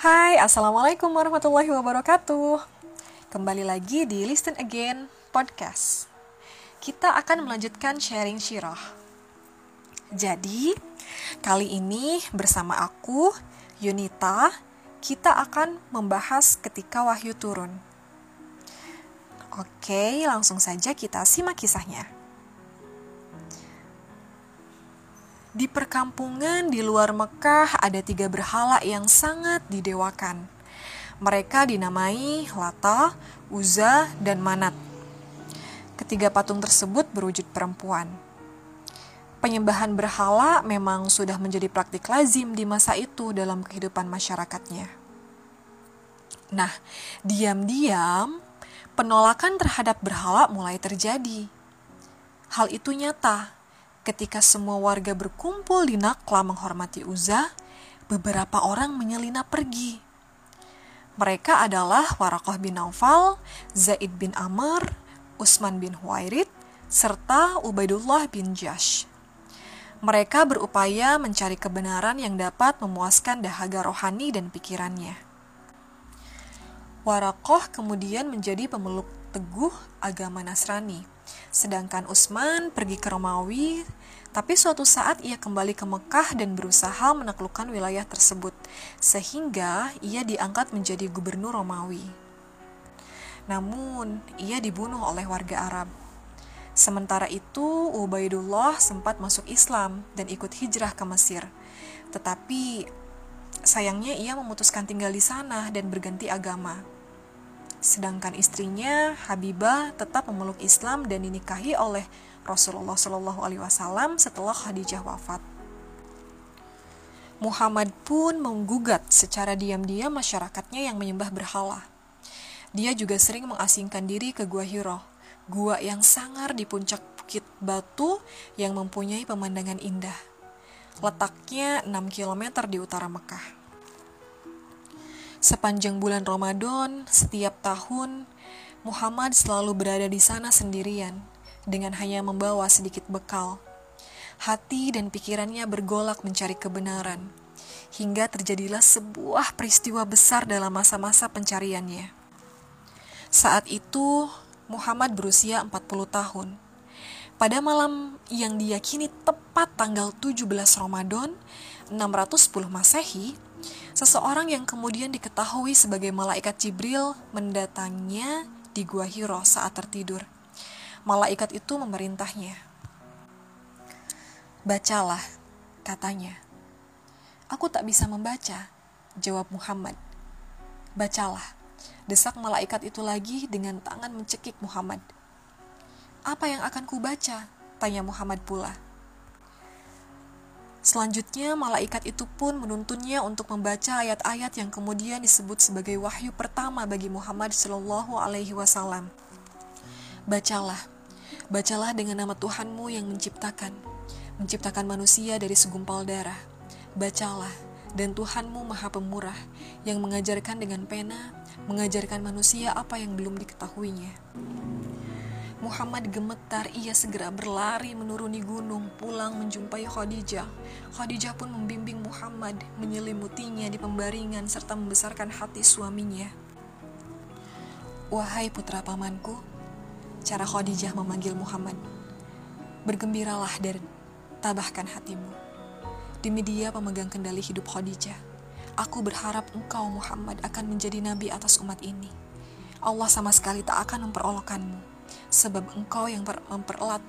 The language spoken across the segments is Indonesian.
Hai, Assalamualaikum warahmatullahi wabarakatuh. Kembali lagi di Listen Again Podcast. Kita akan melanjutkan sharing syirah. Jadi, kali ini bersama aku, Yunita Kita akan membahas ketika wahyu turun. Oke, langsung saja kita simak kisahnya Di perkampungan di luar Mekah ada tiga berhala yang sangat didewakan. Mereka dinamai Lata, Uza, dan Manat. Ketiga patung tersebut berwujud perempuan. Penyembahan berhala memang sudah menjadi praktik lazim di masa itu dalam kehidupan masyarakatnya. Nah, diam-diam penolakan terhadap berhala mulai terjadi. Hal itu nyata Ketika semua warga berkumpul di Nakla menghormati Uza, beberapa orang menyelinap pergi. Mereka adalah Warakoh bin Naufal, Zaid bin Amr, Usman bin Huairid, serta Ubaidullah bin Jash. Mereka berupaya mencari kebenaran yang dapat memuaskan dahaga rohani dan pikirannya. Warakoh kemudian menjadi pemeluk teguh agama Nasrani Sedangkan Utsman pergi ke Romawi, tapi suatu saat ia kembali ke Mekah dan berusaha menaklukkan wilayah tersebut, sehingga ia diangkat menjadi gubernur Romawi. Namun, ia dibunuh oleh warga Arab. Sementara itu, Ubaidullah sempat masuk Islam dan ikut hijrah ke Mesir. Tetapi, sayangnya ia memutuskan tinggal di sana dan berganti agama. Sedangkan istrinya Habibah tetap memeluk Islam dan dinikahi oleh Rasulullah Shallallahu Alaihi Wasallam setelah Khadijah wafat. Muhammad pun menggugat secara diam-diam masyarakatnya yang menyembah berhala. Dia juga sering mengasingkan diri ke Gua Hiro, gua yang sangar di puncak bukit batu yang mempunyai pemandangan indah. Letaknya 6 km di utara Mekah. Sepanjang bulan Ramadan, setiap tahun, Muhammad selalu berada di sana sendirian, dengan hanya membawa sedikit bekal. Hati dan pikirannya bergolak mencari kebenaran, hingga terjadilah sebuah peristiwa besar dalam masa-masa pencariannya. Saat itu, Muhammad berusia 40 tahun. Pada malam yang diyakini tepat tanggal 17 Ramadan 610 Masehi, Seseorang yang kemudian diketahui sebagai malaikat Jibril mendatanginya di Gua Hiro saat tertidur. Malaikat itu memerintahnya. Bacalah, katanya. Aku tak bisa membaca, jawab Muhammad. Bacalah, desak malaikat itu lagi dengan tangan mencekik Muhammad. Apa yang akan kubaca? Tanya Muhammad pula. Selanjutnya, malaikat itu pun menuntunnya untuk membaca ayat-ayat yang kemudian disebut sebagai wahyu pertama bagi Muhammad Shallallahu Alaihi Wasallam. Bacalah, bacalah dengan nama Tuhanmu yang menciptakan, menciptakan manusia dari segumpal darah. Bacalah, dan Tuhanmu Maha Pemurah yang mengajarkan dengan pena, mengajarkan manusia apa yang belum diketahuinya. Muhammad gemetar, ia segera berlari menuruni gunung, pulang menjumpai Khadijah. Khadijah pun membimbing Muhammad, menyelimutinya di pembaringan serta membesarkan hati suaminya. Wahai putra pamanku, cara Khadijah memanggil Muhammad. Bergembiralah dan tabahkan hatimu. Demi dia pemegang kendali hidup Khadijah. Aku berharap engkau Muhammad akan menjadi nabi atas umat ini. Allah sama sekali tak akan memperolokkanmu sebab engkau yang mempererat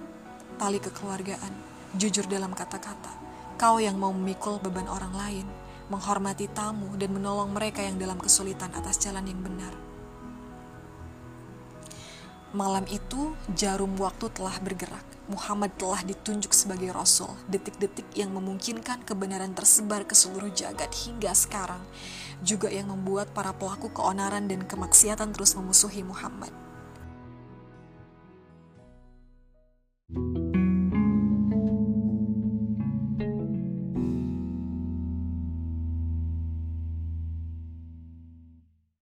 tali kekeluargaan, jujur dalam kata-kata. Kau yang mau memikul beban orang lain, menghormati tamu, dan menolong mereka yang dalam kesulitan atas jalan yang benar. Malam itu, jarum waktu telah bergerak. Muhammad telah ditunjuk sebagai rasul. Detik-detik yang memungkinkan kebenaran tersebar ke seluruh jagat hingga sekarang, juga yang membuat para pelaku keonaran dan kemaksiatan terus memusuhi Muhammad.